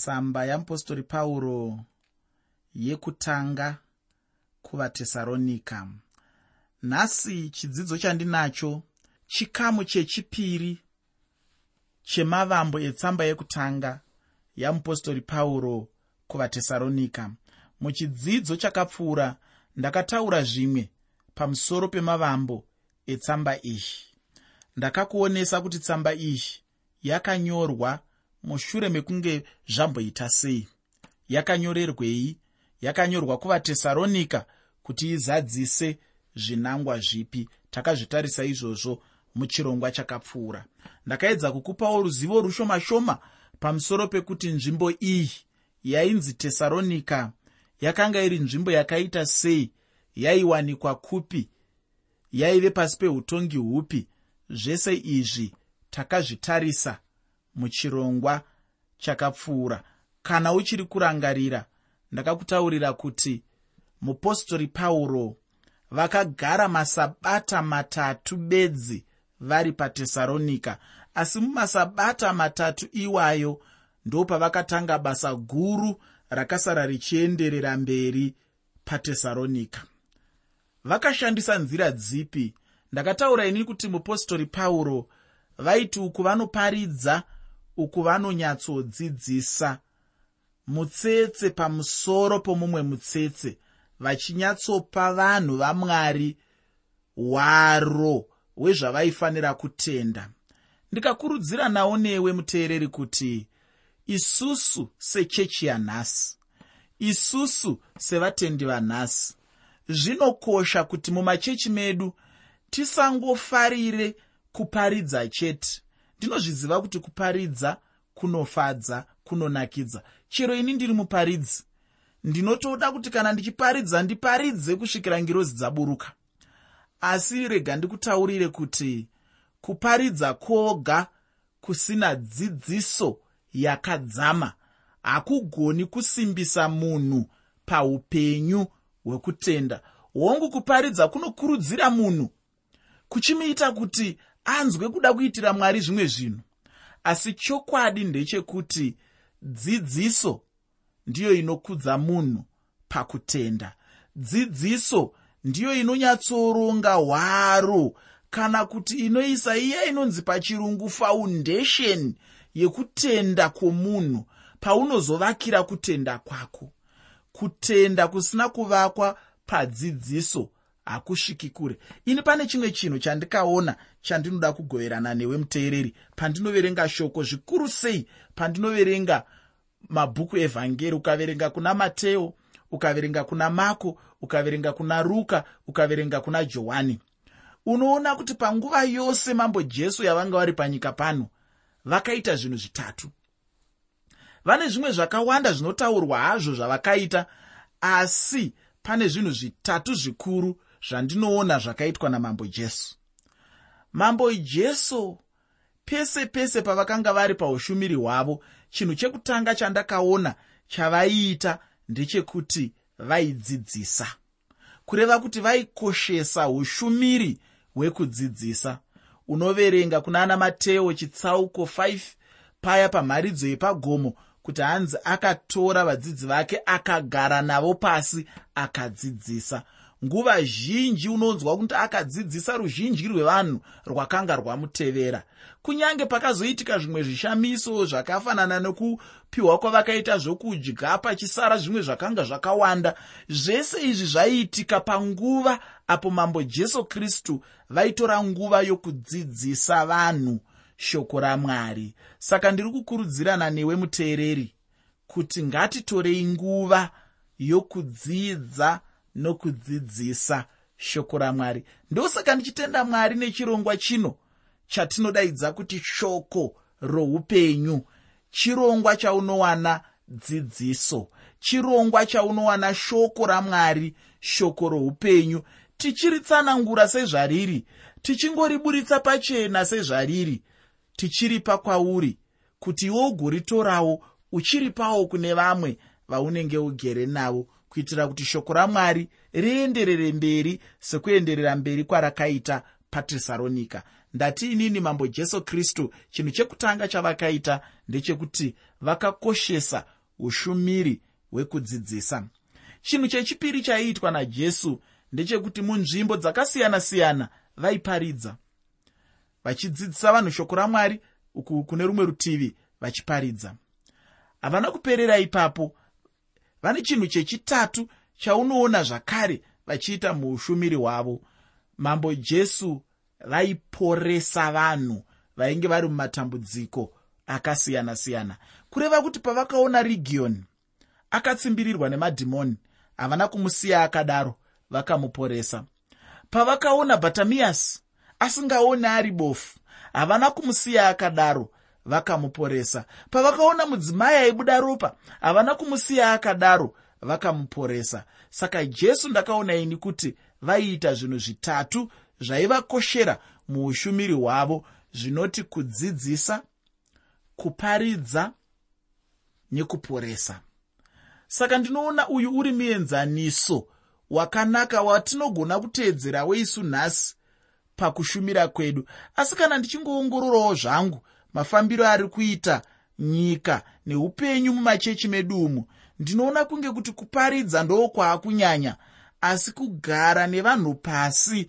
tsamba yamupostori pauro yekutanga kuvatesaronika nhasi chidzidzo chandinacho chikamu chechipiri chemavambo etsamba yekutanga yamupostori pauro kuvatesaronika muchidzidzo chakapfuura ndakataura zvimwe pamusoro pemavambo etsamba iyi. Ndakakuonesa kuti tsamba iyi yakanyorwa mushure mekunge zvamboita sei. Yakanyorerwei yakanyorwa kuvatesaronika kuti izadzise zvinangwa zvipi. Takazvitarisa izvozvo muchirongwa chakapfuura. Ndakaedza kukupawo ruzivo rushoma shoma pamusoro pekuti nzvimbo iyi yainzi tesaronika yakanga iri nzvimbo yakaita sei. Yaiwanikwa kupi? Yaive pasi peutongi hupi? Zvese izvi takazvitarisa muchirongwa chakapfuura. Kana uchiri kurangarira ndakakutaurira kuti mupostori pauro vakagara masabata matatu bedzi vari patesaronika asi mumasabata matatu iwayo ndopavakatanga basa guru rakasara richienderera mberi patesaronika vakashandisa nzira dzipi? Ndakataura ini kuti mupostori pauro vaiti uku vanoparidza uku vanonyatsodzidzisa mutsetse pamusoro pomumwe mutsetse vachinyatsopa vanhu vamwari hwaro hwezvavaifanira kutenda. Ndikakurudzira nawo newe muteereri kuti isusu sechechi yanhasi isusu sevatendi vanhasi zvinokosha kuti mumachechi medu tisangofarire kuparidza chete ndinozviziva kuti kuparidza kunofadza kunonakidza. Chero ini ndiri muparidzi. Ndinotoda kuti kana ndichiparidza ndiparidze kusvikira ngirozi dzaburuka. Asi rega ndikutaurire kuti kuparidza kwoga kusina dzidziso yakadzama hakugoni kusimbisa munhu paupenyu hwekutenda. Hongu kuparidza kunokurudzira munhu. Kuchimuita kuti anzwe kuda kuitira mwari zvimwe zvinhu. Asi chokwadi ndechekuti dzidziso ndiyo inokudza munhu pakutenda. Dzidziso ndiyo inonyatsoronga hwaro kana kuti inoisa iya inonzi pachirungu foundation yekutenda kwomunhu paunozovakira kutenda kwako. Kutenda kusina kuvakwa padzidziso hakusviki kure. Ini pane chimwe chinhu chandikaona chandinoda kugoverana newe muteereri. Pandinoverenga shoko zvikuru sei? Pandinoverenga mabhuku evhangeri ukaverenga kuna mateo ukaverenga kuna mako ukaverenga kuna ruka ukaverenga kuna johani. Unoona kuti panguva yose mambo jesu yavanga vari panyika pano vakaita zvinhu zvitatu. Vane zvimwe zvakawanda zvinotaurwa hazvo zvavakaita asi pane zvinhu zvitatu zvikuru zvandinoona zvakaitwa namambo jesu. Mambo jesu pese pese pavakanga vari paushumiri hwavo chinhu chekutanga chandakaona chavaiita ndechekuti vaidzidzisa. Kureva kuti vaikoshesa ushumiri hwekudzidzisa unoverenga kuna ana mateo chitsauko 5 paya pamharidzo yepagomo kuti hanzi akatora vadzidzi vake akagara navo pasi akadzidzisa nguva zhinji unonzwa kuti akadzidzisa ruzhinji rwevanhu rwakanga rwamutevera. Kunyange pakazoitika zvimwe zvishamiso zvakafanana nekupiwa kwavakaita zvokudya pachisara zvimwe zvakanga zvakawanda zvese izvi zvaiitika panguva apo mambo jesu kristu vaitora nguva yokudzidzisa vanhu shoko ramwari. Saka ndiri kukurudzirana newe muteereri kuti ngatitorei nguva yokudzidza nokudzidzisa shoko ramwari. Ndosaka ndichitenda mwari nechirongwa chino chatinodaidza kuti shoko roupenyu chirongwa chaunowana dzidziso chirongwa chaunowana shoko ramwari shoko roupenyu. Tichiritsanangura sezvariri tichingoriburitsa pachena sezvariri tichiripa kwauri kuti iwe ugoritorawo uchiripawo kune vamwe vaunenge ugere navo kuitira kuti shoko ramwari rienderere mberi sekuenderera mberi kwarakaita patesaronika ndati inini mambo jesu kristu chinhu chekutanga chavakaita ndechekuti vakakoshesa ushumiri hwekudzidzisa. Chinhu chechipiri chaiitwa najesu ndechekuti munzvimbo dzakasiyana-siyana vaiparidza. Vachidzidzisa vanhu shoko ramwari uku kune rumwe rutivi vachiparidza. Havana kuperera ipapo vane chinhu chechitatu chaunoona zvakare vachiita muushumiri hwavo. Mambo jesu vaiporesa vanhu vainge vari mumatambudziko akasiyana-siyana. Kureva kuti pavakaona rigiyoni akatsimbirirwa nemadhimoni havana kumusiya akadaro vakamuporesa. Pavakaona bhatamiyasi asingaoni ari bofu havana kumusiya akadaro vakamuporesa. Pavakaona mudzimai aibuda ropa havana kumusiya akadaro vakamuporesa. Saka jesu ndakaona ini kuti vaiita zvinhu zvitatu zvaivakoshera muushumiri hwavo zvinoti kudzidzisa kuparidza nekuporesa. Saka ndinoona uyu uri muenzaniso wakanaka watinogona kuteedzera weisu nhasi pakushumira kwedu. Asi kana ndichingoongororawo zvangu mafambiro ari kuita nyika neupenyu mumachechi medu umu ndinoona kunge kuti kuparidza ndokwaakunyanya asi kugara nevanhu pasi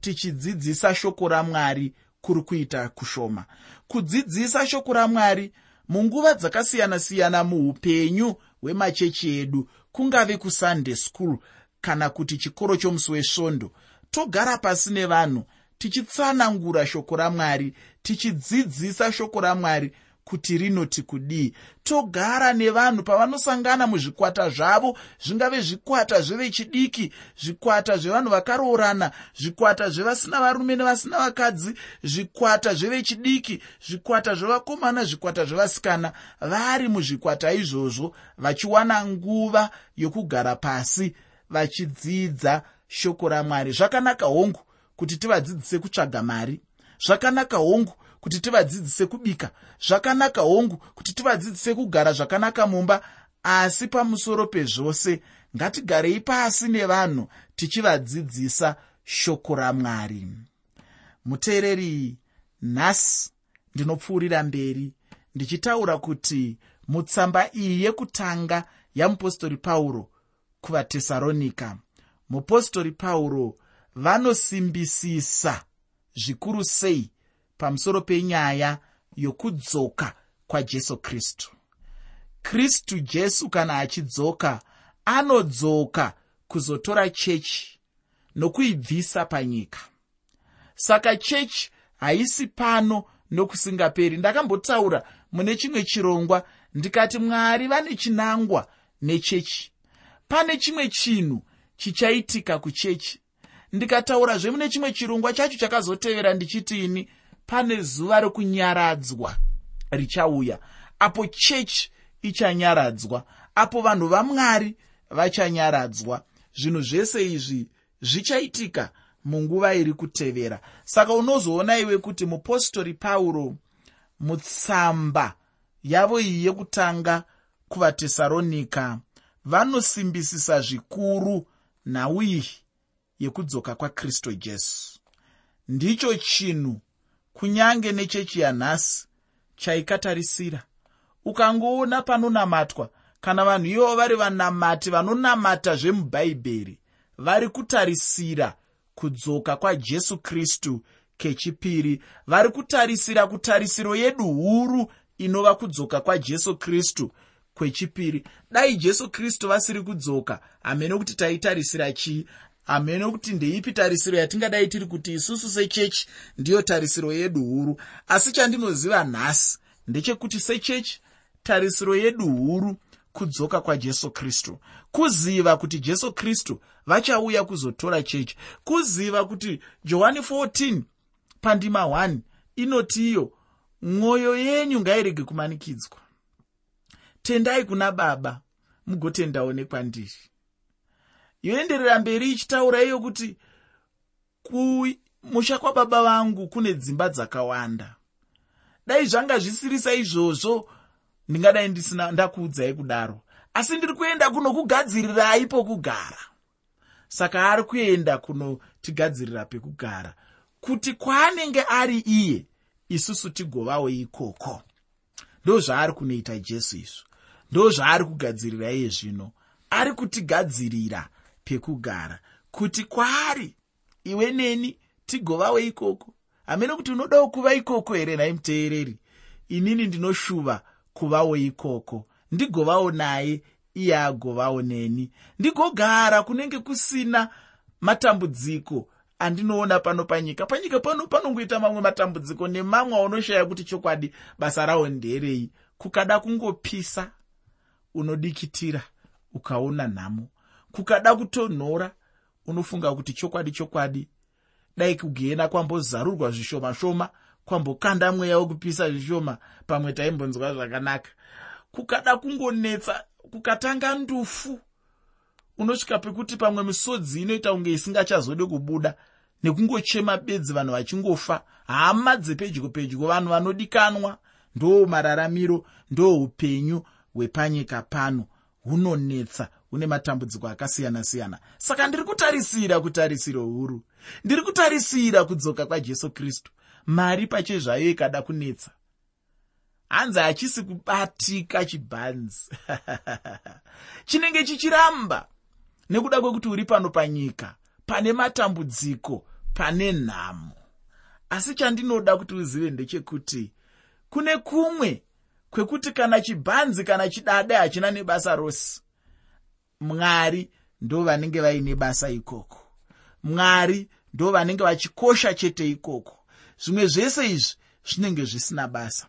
tichidzidzisa shoko ramwari kuri kuita kushoma. Kudzidzisa shoko ramwari munguva dzakasiyana-siyana muupenyu hwemachechi edu kungave kusunday school kana kuti chikoro chomusi wesvondo togara pasi nevanhu tichitsanangura shoko ramwari tichidzidzisa shoko ramwari kuti rinoti kudii. Togara nevanhu pavanosangana muzvikwata zvavo zvingave zvikwata zvevechidiki zvikwata zvevanhu vakaroorana zvikwata zvevasina varume nevasina vakadzi zvikwata zvevechidiki zvikwata zvevakomana zvikwata zvevasikana vari muzvikwata izvozvo vachiwana nguva yokugara pasi vachidzidza shoko ramwari. Zvakanaka hongu kuti tivadzidzise kutsvaga mari zvakanaka hongu kuti tivadzidzise kubika. Zvakanaka hongu kuti tivadzidzise kugara zvakanaka mumba. Asi pamusoro pezvose ngatigarei pasi nevanhu tichivadzidzisa shoko ramwari. Muteereri nhasi ndinopfuurira mberi ndichitaura kuti mutsamba iyi yekutanga yamupostori pauro kuvatesaronika mupostori pauro vanosimbisisa zvikuru sei pamusoro penyaya yokudzoka kwajesu kristu. Kristu jesu kana achidzoka anodzoka kuzotora chechi nokuibvisa panyika. Saka chechi haisi pano nokusingaperi. Ndakambotaura mune chimwe chirongwa ndikati mwari vane chinangwa nechechi. Pane chimwe chinhu chichaitika kuchechi ndikataurazve mune chimwe chirongwa chacho chakazotevera ndichitini pane zuva rekunyaradzwa richauya. Apo chechi ichanyaradzwa apo vanhu vamwari vachanyaradzwa. Zvinhu zvese izvi zvichaitika munguva iri kutevera. Saka unozoona iwe kuti mupostori pauro mutsamba yavo iyi yekutanga kuvatesaronika vanosimbisisa zvikuru nhau iyi yekudzoka kwakristu jesu. Ndicho chinhu kunyange nechechi yanhasi chaikatarisira. Ukangoona panonamatwa kana vanhu ivo vari vanamati vanonamata zvemubhaibheri vari kutarisira kudzoka kwajesu kristu kechipiri vari kutarisira kutarisiro yedu huru inova kudzoka kwajesu kristu kwechipiri. Dai jesu kristu vasiri kudzoka hamene kuti taitarisira chii hamene kuti ndeipi tarisiro yatingadai tiri kuti isusu sechechi ndiyo tarisiro yedu huru. Asi chandinoziva nhasi ndechekuti sechechi tarisiro yedu huru kudzoka kwajesu kristu. Kuziva kuti jesu kristu vachauya kuzotora chechi. Kuziva kuti johani 14 pandima 1 inoti iyo mwoyo yenyu ngairege kumanikidzwa. Tendai kuna baba mugotendawo nekwandiri yoenderera mberi ichitaura iyo kuti kumusha kwababa vangu kune dzimba dzakawanda. Dai zvanga zvisiri saizvozvo ndingadai ndisina ndakuudzai kudaro. Asi ndiri kuenda kunokugadzirirai pokugara. Saka ari kuenda kunotigadzirira pekugara kuti kwaanenge ari iye isusu tigovawo ikoko. Ndo zvaari kunoita jesu izvo ndo zvaari kugadzirira iye zvino. Ari kutigadzirira pekugara. Kuti kwaari iwe neni tigovawo ikoko? Hamene kuti unodawo kuva ikoko here nhai muteereri? Inini ndinoshuva kuvawo ikoko. Ndigovawo naye iye agovawo neni. Ndigogara kunenge kusina matambudziko andinoona pano panyika. Panyika pano panongoita mamwe matambudziko nemamwe aunoshaya kuti chokwadi basa rawo nderei. Kukada kungopisa unodikitira ukaona nhamo kukada kutonhora unofunga kuti chokwadi chokwadi. Dai kugena kwambozarurwa zvishoma shoma kwambokanda mweya wekupisa zvishoma pamwe taimbonzwa zvakanaka. Kukada kungonetsa kukatanga ndufu. Unosvika pekuti pamwe misodzi inoita kunge isingachazode kubuda nekungochema bedzi vanhu vachingofa. Hama dzepedyo pedyo vanhu vanodikanwa ndo mararamiro ndo upenyu hwepanyika pano. Hunonetsa hune matambudziko akasiyana-siyana. Saka ndiri kutarisira kutarisiro huru. Ndiri kutarisira kudzoka kwajesu kristu. Mari pachezvayo ikada kunetsa. Hanzi hachisi kubatika chibhanzi. Chinenge chichiramba nekuda kwekuti uri pano panyika pane matambudziko pane nhamo. Asi chandinoda kuti uzive ndechekuti kune kumwe kwekuti kana chibhanzi kana chidade hachina nebasa rose mwari ndo vanenge vaine basa ikoko. Mwari ndo vanenge vachikosha chete ikoko. Zvimwe zvese izvi zvinenge zvisina basa.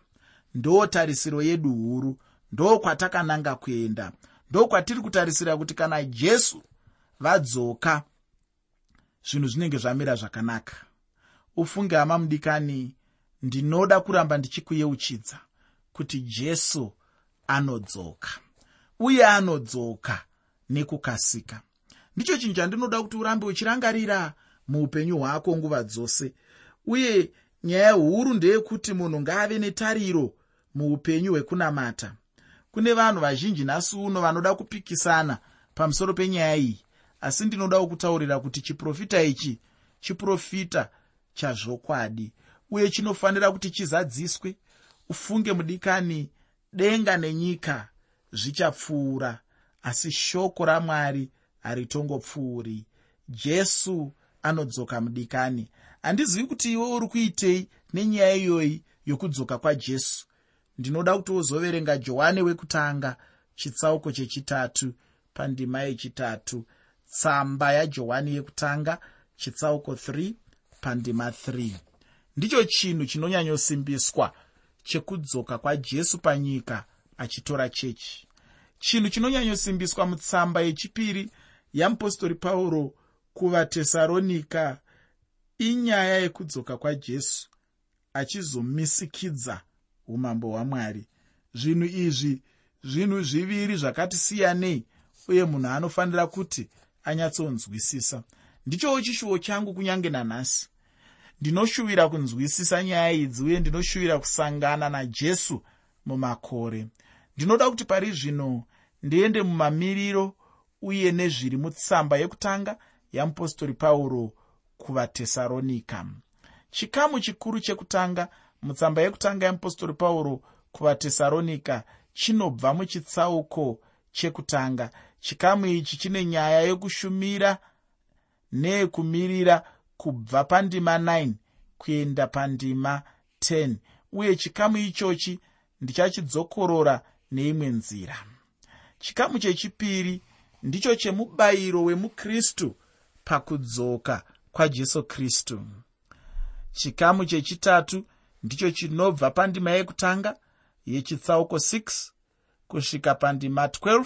Ndo tarisiro yedu huru. Ndo kwatakananga kuenda. Ndo kwatiri kutarisira kuti kana jesu vadzoka zvinhu zvinenge zvamira zvakanaka. Ufunge hama mudikani ndinoda kuramba ndichikuyeuchidza kuti jesu anodzoka. Uye anodzoka nekukasika. Ndicho chinhu chandinoda kuti urambe uchirangarira muupenyu hwako nguva dzose. Uye nyaya huru ndeyekuti munhu ngaave netariro muupenyu hwekunamata. Kune vanhu vazhinji nhasi uno vanoda kupikisana pamusoro penyaya iyi asi ndinodawo kutaurira kuti chiprofita ichi chiprofita chazvokwadi uye chinofanira kuti chizadziswe. Ufunge mudikani denga nenyika zvichapfuura asi shoko ramwari haritongopfuuri. Jesu anodzoka mudikani. Handizivi kuti iwe uri kuitei nenyaya iyoyi yokudzoka kwajesu. Ndinoda kuti wozoverenga johani wekutanga chitsauko chechitatu pandima yechitatu. Tsamba yajohani yekutanga chitsauko 3 pandima 3 ndicho chinhu chinonyanyosimbiswa chekudzoka kwajesu panyika achitora chechi chinhu chinonyanyosimbiswa mutsamba yechipiri yamupostori pauro kuvatesaronika inyaya yekudzoka kwajesu achizomisikidza umambo hwamwari. Zvinhu izvi zvinhu zviviri zvakati siyanei uye munhu anofanira kuti anyatsonzwisisa. Ndichowo chishuwo changu kunyange nanhasi. Ndinoshuvira kunzwisisa nyaya idzi uye ndinoshuvira kusangana najesu mumakore. Ndinoda kuti pari zvino ndiende mumamiriro uye nezviri mutsamba yekutanga yamupostori pauro kuvatesaronika chikamu chikuru chekutanga mutsamba yekutanga yamupostori pauro kuvatesaronika chinobva muchitsauko chekutanga. Chikamu ichi chine nyaya yekushumira neyekumirira kubva pandima 9 kuenda pandima 10 uye chikamu ichochi ndichachidzokorora neimwe nzira chikamu chechipiri ndicho chemubayiro wemukristu pakudzoka kwajesu kristu. Chikamu chechitatu ndicho chinobva pandima yekutanga yechitsauko 6 kusvika pandima 12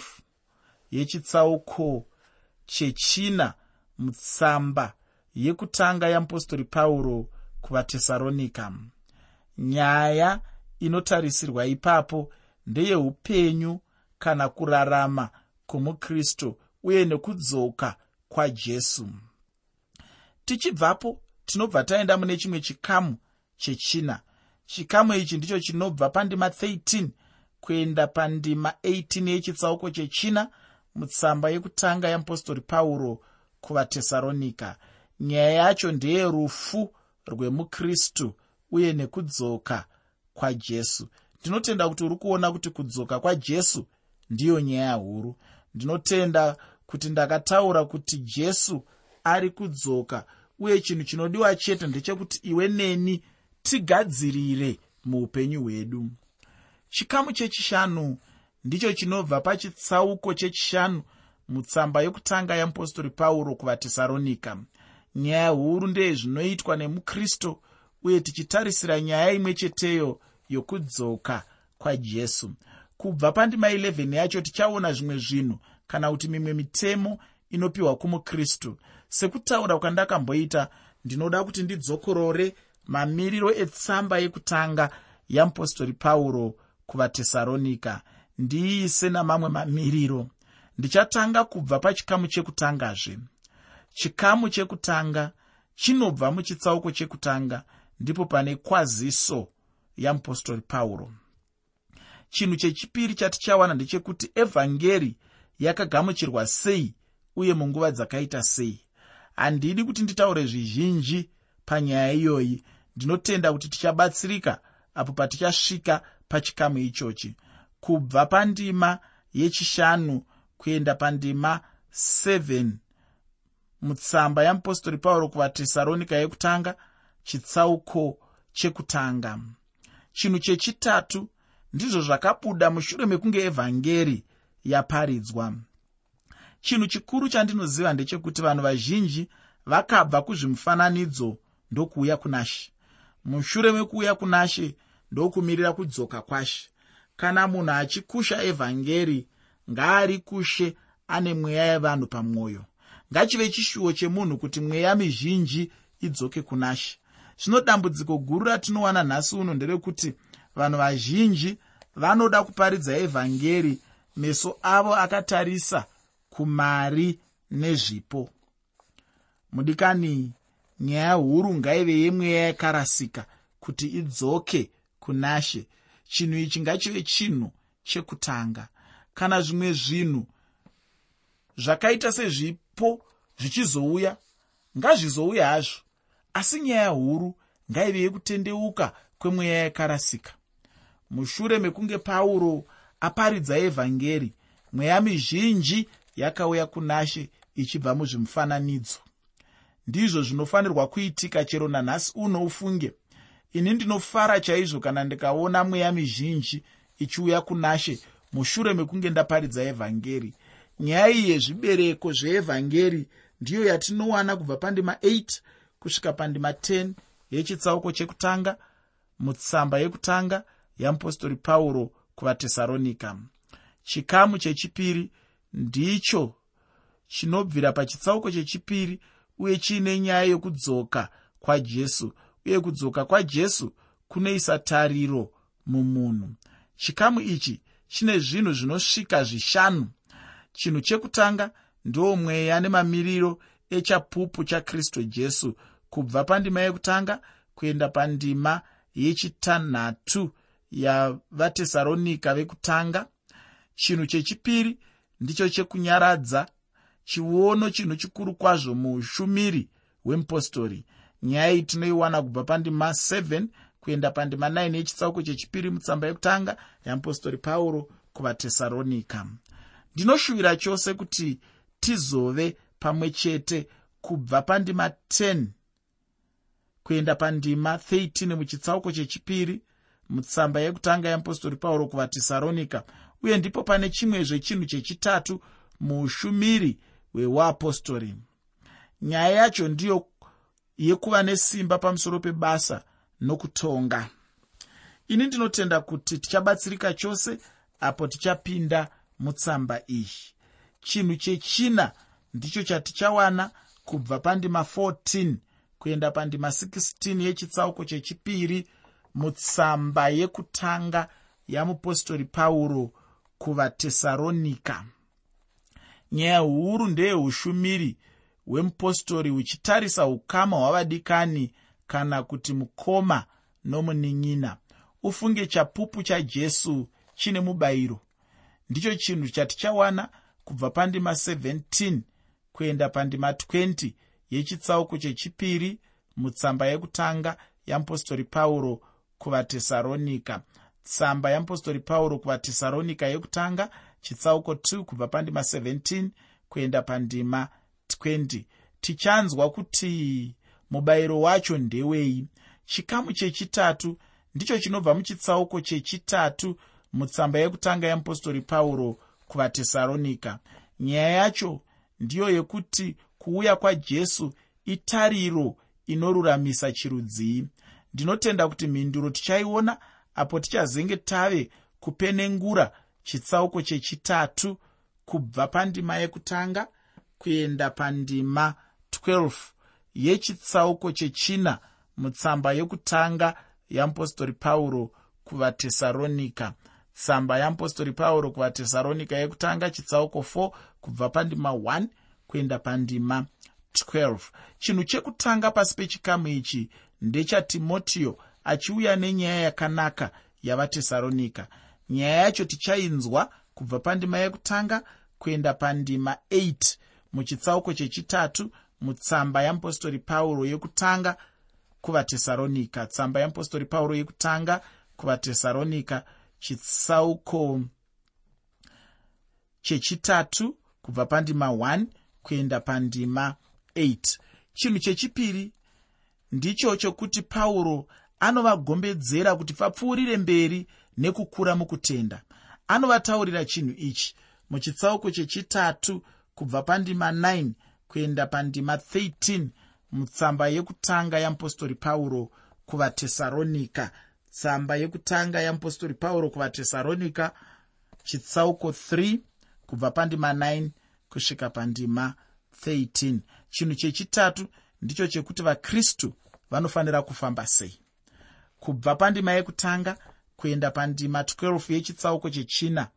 yechitsauko chechina mutsamba yekutanga yamupostori pauro kuvatesaronika nyaya inotarisirwa ipapo ndeyeupenyu kana kurarama kwomukristu uye nekudzoka kwajesu. Tichibvapo tinobva taenda mune chimwe chikamu chechina. Chikamu ichi ndicho chinobva pandima 13 kuenda pandima 18 yechitsauko chechina mutsamba yekutanga yamupostori pauro kuvatesaronika nyaya yacho ndeyerufu rwemukristu uye nekudzoka kwajesu. Ndinotenda kuti uri kuona kuti kudzoka kwajesu ndiyo nyaya huru. Ndinotenda kuti ndakataura kuti jesu ari kudzoka uye chinhu chinodiwa chete ndechekuti iwe neni tigadzirire muupenyu hwedu. Chikamu chechishanu ndicho chinobva pachitsauko chechishanu mutsamba yokutanga yeapostori pauro kuvatesaronika nyaya huru ndeyezvinoitwa nemukristu uye tichitarisira nyaya imwe cheteyo yokudzoka kwajesu kubva pandima 11 yacho tichaona zvimwe zvinhu kana kuti mimwe mitemo inopiwa kumukristu. Sekutaura kwandakamboita ndinoda kuti ndidzokorore mamiriro etsamba yekutanga yeapostori pauro kuvatesaronika ndiise namamwe mamiriro. Ndichatanga kubva pachikamu chekutangazve. Chikamu chekutanga chinobva muchitsauko chekutanga ndipo pane kwaziso yamupostori pauro chinhu chechipiri chatichawana ndechekuti evhangeri yakagamuchirwa sei uye munguva dzakaita sei. Handidi kuti nditaure zvizhinji panyaya iyoyi. Ndinotenda kuti tichabatsirika apo patichasvika pachikamu ichochi. Kubva pandima yechishanu kuenda pandima 7 mutsamba yamupostori pauro kuvatesaronika yekutanga chitsauko chekutanga. Chinhu chechitatu ndizvo zvakabuda mushure mekunge evhangeri yaparidzwa. Chinhu chikuru chandinoziva ndechekuti vanhu vazhinji vakabva kuzvimufananidzo ndokuuya kunashe mushure mekuuya kunashe ndokumirira kudzoka kwashe kana munhu achikusha evhangeri ngaari kushe ane mweya yevanhu pamwoyo. Ngachive chishuwo chemunhu kuti mweya mizhinji idzoke kunashe zvino dambudziko guru ratinowana nhasi uno nderekuti vanhu vazhinji vanoda kuparidza evhangeri meso avo akatarisa kumari nezvipo. Mudikani nyaya huru ngaive yemweya yakarasika kuti idzoke kunashe chinhu ichi ngachive chinhu chekutanga. Kana zvimwe zvinhu zvakaita sezvipo zvichizouya ngazvizouya hazvo. Asi nyaya huru ngaive yekutendeuka kwemweya yakarasika mushure mekunge pauro aparidza evhangeri mweya mizhinji yakauya kunashe ichibva muzvimufananidzo. Ndizvo zvinofanirwa kuitika chero nanhasi uno ufunge ini ndinofara chaizvo kana ndikaona mweya mizhinji ichiuya kunashe mushure mekunge ndaparidza evhangeri. Nyaya iyi yezvibereko zveevhangeri ndiyo yatinowana kubva pandima 8 kusvika pandima 10 yechitsauko chekutanga mutsamba yekutanga yeapostori pauro kuvatesaronika chikamu chechipiri ndicho chinobvira pachitsauko chechipiri uye chiine nyaya yokudzoka kwajesu uye kudzoka kwajesu kunoisa tariro mumunhu. Chikamu ichi chine zvinhu zvinosvika zvishanu. Chinhu chekutanga ndo mweya nemamiriro echapupu chakristu jesu kubva pandima yekutanga kuenda pandima yechitanhatu yavatesaronika vekutanga. Chinhu chechipiri ndicho chekunyaradza chiono chinhu chikuru kwazvo muushumiri hwemupostori nyaya iyi tinoiwana kubva pandima 7 kuenda pandima 9 yechitsauko chechipiri mutsamba yekutanga yeapostori pauro kuvatesaronika ndinoshuvira chose kuti tizove pamwe chete kubva pandima 10 kuenda pandima 13 muchitsauko chechipiri mutsamba yekutanga yeapostori pauro kuvatesaronika uye ndipo pane chimwezve chinhu chechitatu muushumiri hweuapostori nyaya yacho ndiyo yekuva nesimba pamusoro pebasa nokutonga. Ini ndinotenda kuti tichabatsirika chose apo tichapinda mutsamba iyi. Chinhu chechina ndicho chatichawana kubva pandima 14 kuenda pandima 16 yechitsauko chechipiri mutsamba yekutanga yamupostori pauro kuvatesaronika nyaya huru ndeyeushumiri hwemupostori huchitarisa ukama hwavadikani kana kuti mukoma nomunin'ina. Ufunge chapupu chajesu chine mubayiro. Ndicho chinhu chatichawana kubva pandima 17 kuenda pandima 20 yechitsauko chechipiri mutsamba yekutanga yamupostori pauro kuvatesaronika. Tsamba yamupostori pauro kuvatesaronika yekutanga chitsauko 2 kubva pandima 17 kuenda pandima 20 tichanzwa kuti mubayiro wacho ndewei. Chikamu chechitatu ndicho chinobva muchitsauko chechitatu mutsamba yekutanga yamupostori pauro kuvatesaronika. Nyaya yacho ndiyo yekuti kuuya kwajesu itariro inoruramisa chirudzii ndinotenda kuti mhinduro tichaiona apo tichazenge tave kupenengura chitsauko chechitatu kubva pandima yekutanga kuenda pandima 12 yechitsauko chechina mutsamba yokutanga yeapostori pauro kuvatesaronika tsamba yeapostori pauro kuvatesaronika yekutanga chitsauko 4 kubva pandima 1 kuenda pandima 12 chinhu chekutanga pasi pechikamu ichi ndechatimotiyo achiuya nenyaya yakanaka yavatesaronika nyaya yacho tichainzwa kubva pandima yekutanga kuenda pandima 8 muchitsauko chechitatu mutsamba yeapostori pauro yekutanga kuvatesaronika tsamba yeapostori pauro yekutanga kuvatesaronika chitsauko chechitatu kubva pandima 1 kuenda pandima 8 chinhu chechipiri ndicho chokuti pauro anovagombedzera kuti vapfuurire mberi nekukura mukutenda. Anovataurira chinhu ichi muchitsauko chechitatu kubva pandima 9 kuenda pandima 13 mutsamba yekutanga yeapostori pauro kuvatesaronika tsamba yekutanga yeapostori pauro kuvatesaronika chitsauko 3 kubva pandima 9 kusvika pandima 13 chinhu chechitatu ndicho chekuti vakristu vanofanira kufamba sei. Kubva pandima yekutanga kuenda pandima 12 yechitsauko chechina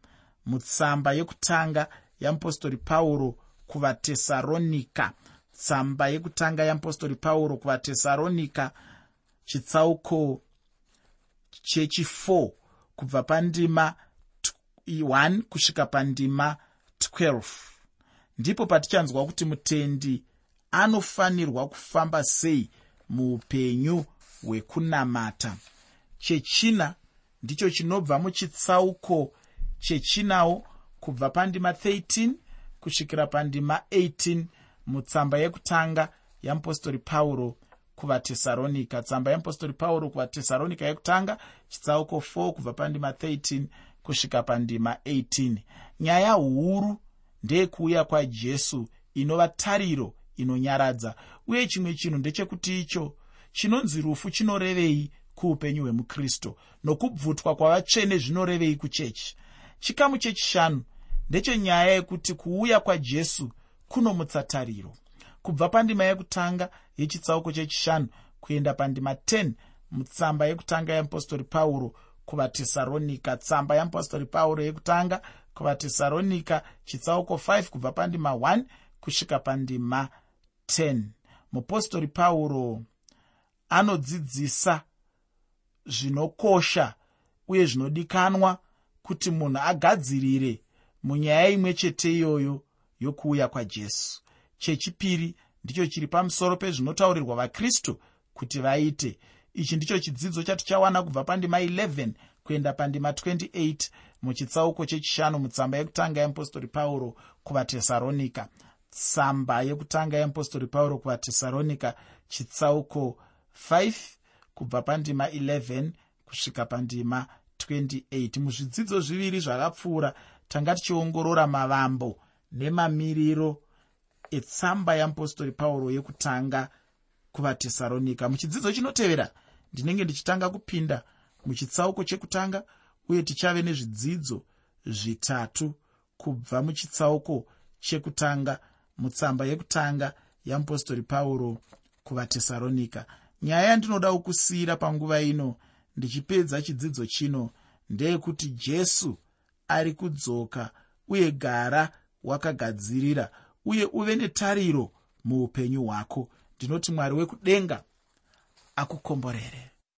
mutsamba yekutanga yeapostori pauro kuvatesaronika tsamba yekutanga yeapostori pauro kuvatesaronika chitsauko chechi4 kubva pandima 1 kusvika pandima 12 ndipo patichanzwa kuti mutendi anofanirwa kufamba sei muupenyu hwekunamata. Chechina ndicho chinobva muchitsauko chechinawo kubva pandima 13 kusvikira pandima 18 mutsamba yekutanga yeapostori pauro kuvatesaronika tsamba yeapostori pauro kuvatesaronika yekutanga chitsauko 4 kubva pandima 13 kusvika pandima 18 nyaya huru ndeyekuuya kwajesu inova tariro inonyaradza. Uye chimwe chinhu ndechekuti icho chinonzi rufu chinorevei kuupenyu hwemukristu nokubvutwa kwavatsvene zvinorevei kuchechi. Chikamu chechishanu ndechenyaya yekuti kuuya kwajesu kunomutsa tariro. Kubva pandima yekutanga yechitsauko chechishanu kuenda pandima 10 mutsamba yekutanga yeapostori pauro kuvatesaronika tsamba yeapostori pauro yekutanga kuvatesaronika chitsauko 5 kubva pandima 1 kusvika pandima 10 mupostori pauro anodzidzisa zvinokosha uye zvinodikanwa kuti munhu agadzirire munyaya imwe chete iyoyo yokuuya kwajesu. Chechipiri ndicho chiri pamusoro pezvinotaurirwa vakristu kuti vaite. Ichi ndicho chidzidzo chatichawana kubva pandima 11 kuenda pandima 28 muchitsauko chechishanu mutsamba yekutanga yeapostori pauro kuvatesaronika tsamba yekutanga yeapostori pauro kuvatesaronika chitsauko 5 kubva pandima 11 kusvika pandima 28 muzvidzidzo zviviri zvakapfuura tanga tichiongorora mavambo nemamiriro etsamba yeapostori pauro yekutanga kuvatesaronika muchidzidzo chinotevera ndinenge ndichitanga kupinda muchitsauko chekutanga uye tichave nezvidzidzo zvitatu kubva muchitsauko chekutanga mutsamba yekutanga yeapostori pauro kuvatesaronika nyaya yandinoda kusiyira panguva ino ndichipedza chidzidzo chino ndeyekuti jesu ari kudzoka uye gara wakagadzirira uye uve netariro muupenyu hwako. Ndinoti mwari wekudenga akukomborere